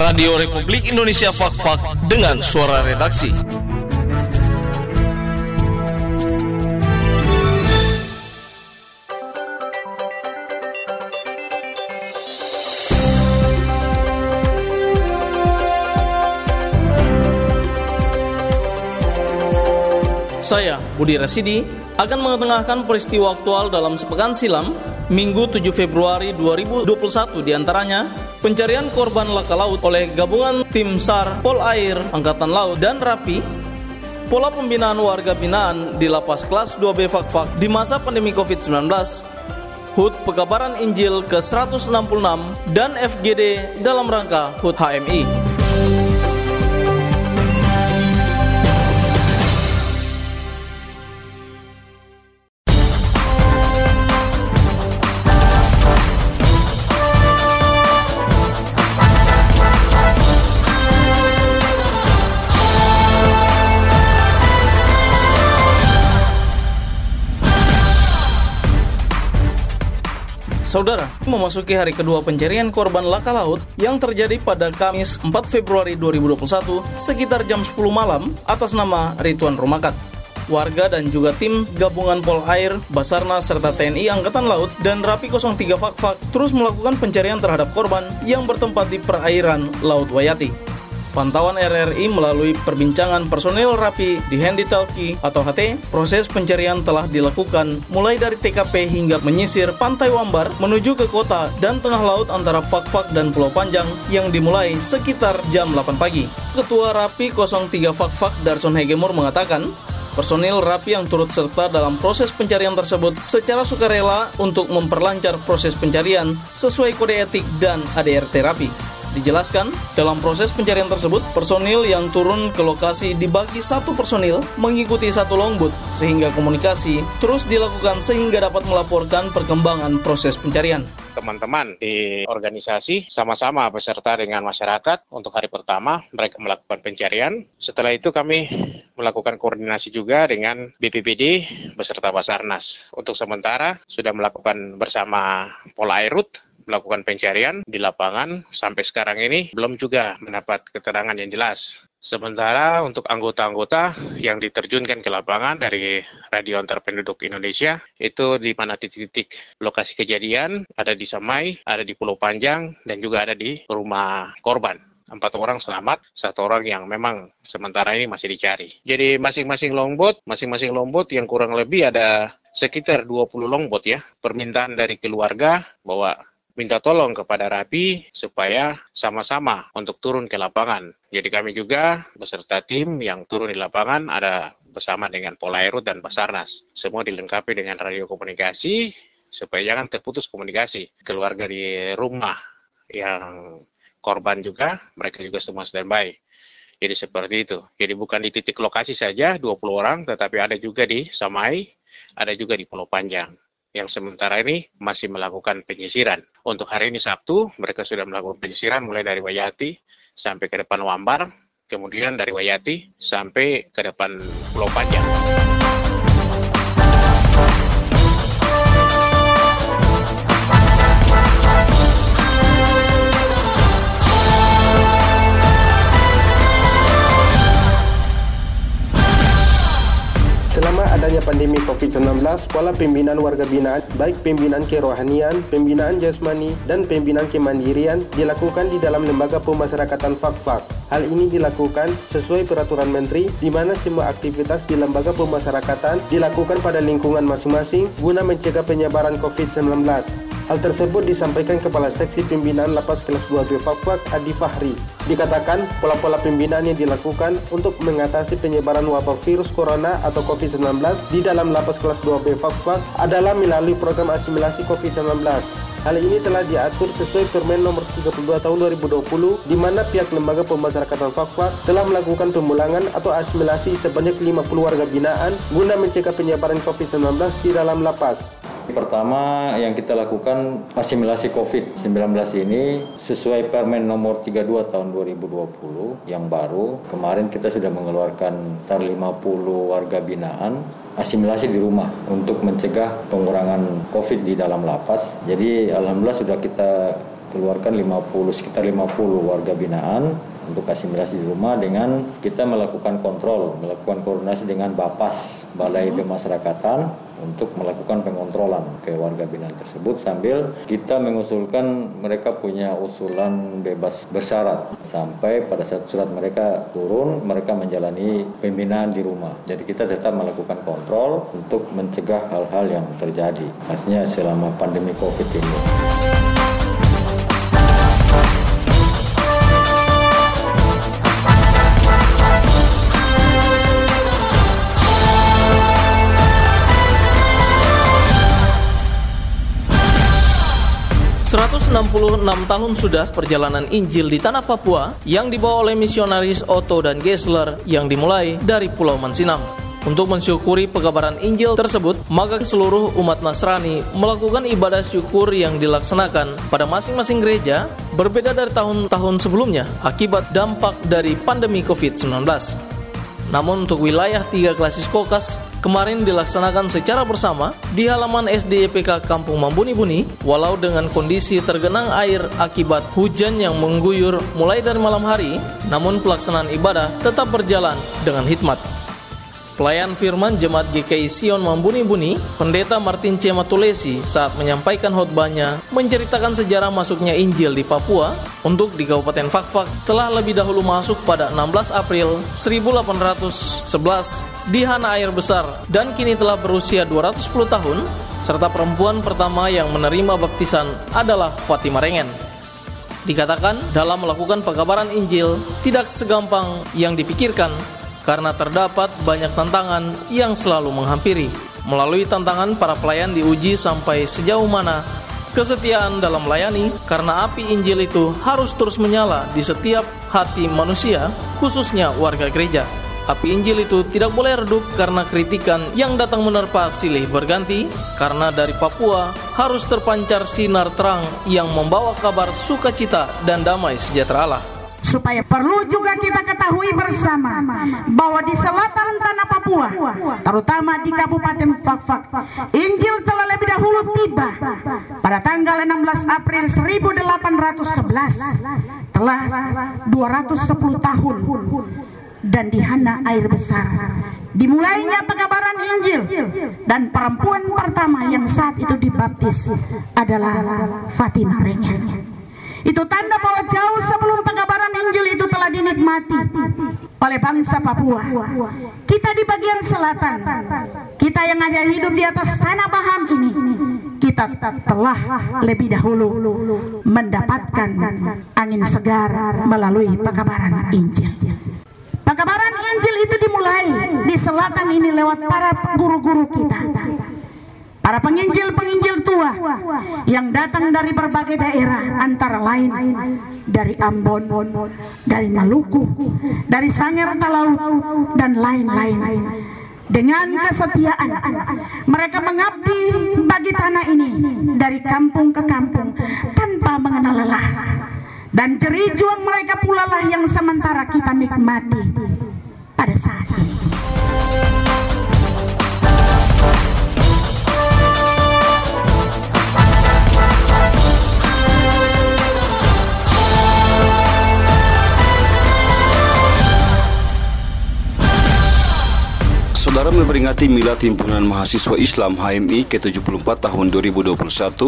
Radio Republik Indonesia Fak-Fak dengan suara redaksi. Saya, Budi Rasidi, akan mengetengahkan peristiwa aktual dalam sepekan silam, Minggu 7 Februari 2021 di antaranya, pencarian korban laka laut oleh gabungan tim SAR, Pol Air, Angkatan Laut, dan Rapi, pola pembinaan warga binaan di lapas kelas 2B Fakfak di masa pandemi COVID-19, HUT Pekabaran Injil ke-166, dan FGD dalam rangka HUT HMI. Saudara, memasuki hari kedua pencarian korban laka laut yang terjadi pada Kamis 4 Februari 2021 sekitar jam 10 malam atas nama Rituan Rumakat. Warga dan juga tim gabungan Pol Air, Basarnas, serta TNI Angkatan Laut dan Rapi 03 Fakfak terus melakukan pencarian terhadap korban yang bertempat di perairan Laut Wayati. Pantauan RRI melalui perbincangan personil rapi di Handy Talki atau HT, proses pencarian telah dilakukan mulai dari TKP hingga menyisir Pantai Wambar menuju ke kota dan tengah laut antara Fakfak dan Pulau Panjang yang dimulai sekitar jam 8 pagi. Ketua Rapi 03 Fakfak Darson Hegemur mengatakan, Personil Rapi yang turut serta dalam proses pencarian tersebut secara sukarela untuk memperlancar proses pencarian sesuai kode etik dan ADRT Rapi. Dijelaskan, dalam proses pencarian tersebut, personil yang turun ke lokasi dibagi satu personil mengikuti satu longboat, sehingga komunikasi terus dilakukan sehingga dapat melaporkan perkembangan proses pencarian teman-teman di organisasi sama-sama beserta dengan masyarakat untuk hari pertama mereka melakukan pencarian. Setelah itu kami melakukan koordinasi juga dengan BPBD beserta Basarnas. Untuk sementara sudah melakukan bersama Pola Airut melakukan pencarian di lapangan sampai sekarang ini belum juga mendapat keterangan yang jelas. Sementara untuk anggota-anggota yang diterjunkan ke lapangan dari Radio Antar Penduduk Indonesia, itu di mana titik-titik lokasi kejadian, ada di Samai, ada di Pulau Panjang, dan juga ada di rumah korban empat orang selamat, satu orang yang memang sementara ini masih dicari. Jadi masing-masing longboat, masing-masing longboat yang kurang lebih ada sekitar 20 longboat ya. Permintaan dari keluarga bahwa minta tolong kepada Rapi supaya sama-sama untuk turun ke lapangan. Jadi kami juga beserta tim yang turun di lapangan ada bersama dengan Polairut dan Basarnas. Semua dilengkapi dengan radio komunikasi supaya jangan terputus komunikasi. Keluarga di rumah yang korban juga, mereka juga semua standby. Jadi seperti itu. Jadi bukan di titik lokasi saja 20 orang, tetapi ada juga di Samai, ada juga di Pulau Panjang yang sementara ini masih melakukan penyisiran. Untuk hari ini Sabtu, mereka sudah melakukan penyisiran mulai dari Wayati sampai ke depan Wambar, kemudian dari Wayati sampai ke depan Pulau Panjang. Pandemi COVID-19, pola pembinaan warga binaan, baik pembinaan kerohanian, pembinaan jasmani, dan pembinaan kemandirian dilakukan di dalam lembaga pemasyarakatan FAK-FAK. Hal ini dilakukan sesuai peraturan menteri di mana semua aktivitas di lembaga pemasyarakatan dilakukan pada lingkungan masing-masing guna mencegah penyebaran COVID-19. Hal tersebut disampaikan Kepala Seksi Pembinaan Lapas Kelas 2B Fakfak Adi Fahri. Dikatakan pola-pola pembinaan yang dilakukan untuk mengatasi penyebaran wabah virus corona atau COVID-19 di dalam Lapas Kelas 2B Fakfak adalah melalui program asimilasi COVID-19. Hal ini telah diatur sesuai Permen nomor 32 tahun 2020 di mana pihak lembaga pemasyarakatan Fakfak telah melakukan pemulangan atau asimilasi sebanyak 50 warga binaan guna mencegah penyebaran COVID-19 di dalam lapas. Pertama yang kita lakukan asimilasi COVID-19 ini sesuai Permen nomor 32 tahun 2020 yang baru. Kemarin kita sudah mengeluarkan tar 50 warga binaan asimilasi di rumah untuk mencegah pengurangan COVID di dalam lapas. Jadi alhamdulillah sudah kita keluarkan 50 sekitar 50 warga binaan untuk asimilasi di rumah dengan kita melakukan kontrol, melakukan koordinasi dengan Bapas, Balai Pemasyarakatan untuk melakukan pengontrolan ke warga binaan tersebut sambil kita mengusulkan mereka punya usulan bebas bersyarat sampai pada saat surat mereka turun mereka menjalani pembinaan di rumah. Jadi kita tetap melakukan kontrol untuk mencegah hal-hal yang terjadi. Maksudnya selama pandemi Covid ini. 166 tahun sudah perjalanan Injil di tanah Papua yang dibawa oleh misionaris Otto dan Gessler yang dimulai dari Pulau Mansinam. Untuk mensyukuri pegabaran Injil tersebut, maka seluruh umat Nasrani melakukan ibadah syukur yang dilaksanakan pada masing-masing gereja berbeda dari tahun-tahun sebelumnya akibat dampak dari pandemi COVID-19. Namun untuk wilayah tiga klasis kokas kemarin dilaksanakan secara bersama di halaman SDPK Kampung Mambuni-Buni walau dengan kondisi tergenang air akibat hujan yang mengguyur mulai dari malam hari namun pelaksanaan ibadah tetap berjalan dengan hikmat. Pelayan firman Jemaat GKI Sion Mambuni-Buni, Pendeta Martin C. Matulesi saat menyampaikan khotbahnya menceritakan sejarah masuknya Injil di Papua untuk di Kabupaten Fakfak telah lebih dahulu masuk pada 16 April 1811 di Hana Air Besar dan kini telah berusia 210 tahun serta perempuan pertama yang menerima baptisan adalah Fatima Rengen. Dikatakan dalam melakukan pekabaran Injil tidak segampang yang dipikirkan karena terdapat banyak tantangan yang selalu menghampiri. Melalui tantangan, para pelayan diuji sampai sejauh mana kesetiaan dalam melayani, karena api Injil itu harus terus menyala di setiap hati manusia, khususnya warga gereja. Api Injil itu tidak boleh redup karena kritikan yang datang menerpa silih berganti, karena dari Papua harus terpancar sinar terang yang membawa kabar sukacita dan damai sejahtera Allah supaya perlu juga kita ketahui bersama bahwa di selatan tanah Papua terutama di Kabupaten Fakfak Injil telah lebih dahulu tiba pada tanggal 16 April 1811 telah 210 tahun dan di Hana air besar. Dimulainya pengabaran Injil dan perempuan pertama yang saat itu dibaptis adalah Fatimah Rengel itu tanda bahwa jauh sebelum dinikmati oleh bangsa Papua. Kita di bagian selatan, kita yang ada hidup di atas tanah Baham ini, kita telah lebih dahulu mendapatkan angin segar melalui pengabaran Injil. Pengabaran Injil itu dimulai di selatan ini lewat para guru-guru kita para penginjil-penginjil tua yang datang dari berbagai daerah antara lain dari Ambon, dari Maluku, dari Sangir Talaut dan lain-lain. Dengan kesetiaan mereka mengabdi bagi tanah ini dari kampung ke kampung tanpa mengenal lelah. Dan jerih juang mereka pula lah yang sementara kita nikmati pada saat ini. Saudara memperingati Milad Himpunan Mahasiswa Islam HMI ke-74 tahun 2021,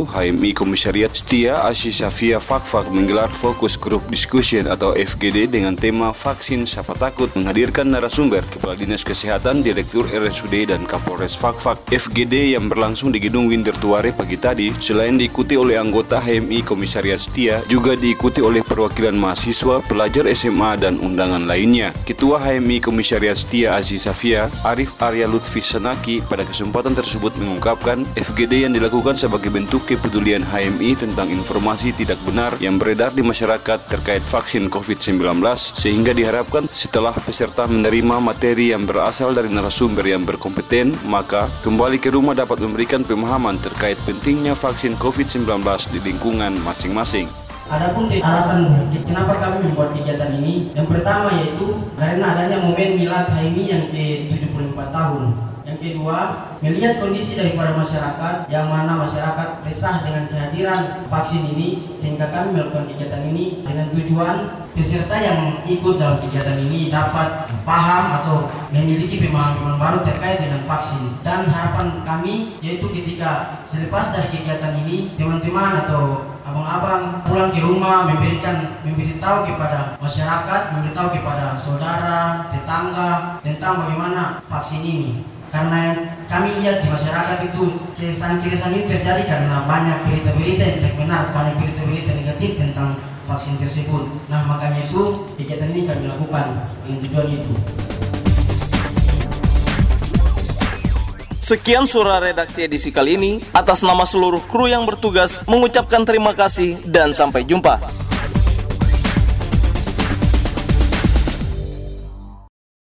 HMI Komisariat Setia Asia Safia Fakfak menggelar fokus grup discussion atau FGD dengan tema Vaksin Siapa Takut menghadirkan narasumber Kepala Dinas Kesehatan, Direktur RSUD dan Kapolres Fakfak. FGD yang berlangsung di Gedung Winter Tuare pagi tadi selain diikuti oleh anggota HMI Komisariat Setia juga diikuti oleh perwakilan mahasiswa, pelajar SMA dan undangan lainnya. Ketua HMI Komisariat Setia Asia Safia, Arif Arya Lutfi Sanaki pada kesempatan tersebut mengungkapkan FGD yang dilakukan sebagai bentuk kepedulian HMI tentang informasi tidak benar yang beredar di masyarakat terkait vaksin COVID-19 sehingga diharapkan setelah peserta menerima materi yang berasal dari narasumber yang berkompeten maka kembali ke rumah dapat memberikan pemahaman terkait pentingnya vaksin COVID-19 di lingkungan masing-masing. Adapun alasan kenapa kami membuat kegiatan ini, yang pertama yaitu karena adanya momen milad HMI yang ke-74 tahun. Kedua, melihat kondisi daripada masyarakat yang mana masyarakat resah dengan kehadiran vaksin ini sehingga kami melakukan kegiatan ini dengan tujuan peserta yang ikut dalam kegiatan ini dapat paham atau memiliki pemahaman baru terkait dengan vaksin. Dan harapan kami yaitu ketika selepas dari kegiatan ini teman-teman atau abang-abang pulang ke rumah memberikan memberitahu kepada masyarakat memberitahu kepada saudara tetangga tentang bagaimana vaksin ini karena kami lihat di masyarakat itu kesan-kesan itu terjadi karena banyak berita-berita yang tidak benar banyak berita-berita negatif tentang vaksin tersebut. Nah makanya itu kegiatan ini kami lakukan dengan tujuan itu. Sekian surah redaksi edisi kali ini. Atas nama seluruh kru yang bertugas, mengucapkan terima kasih dan sampai jumpa.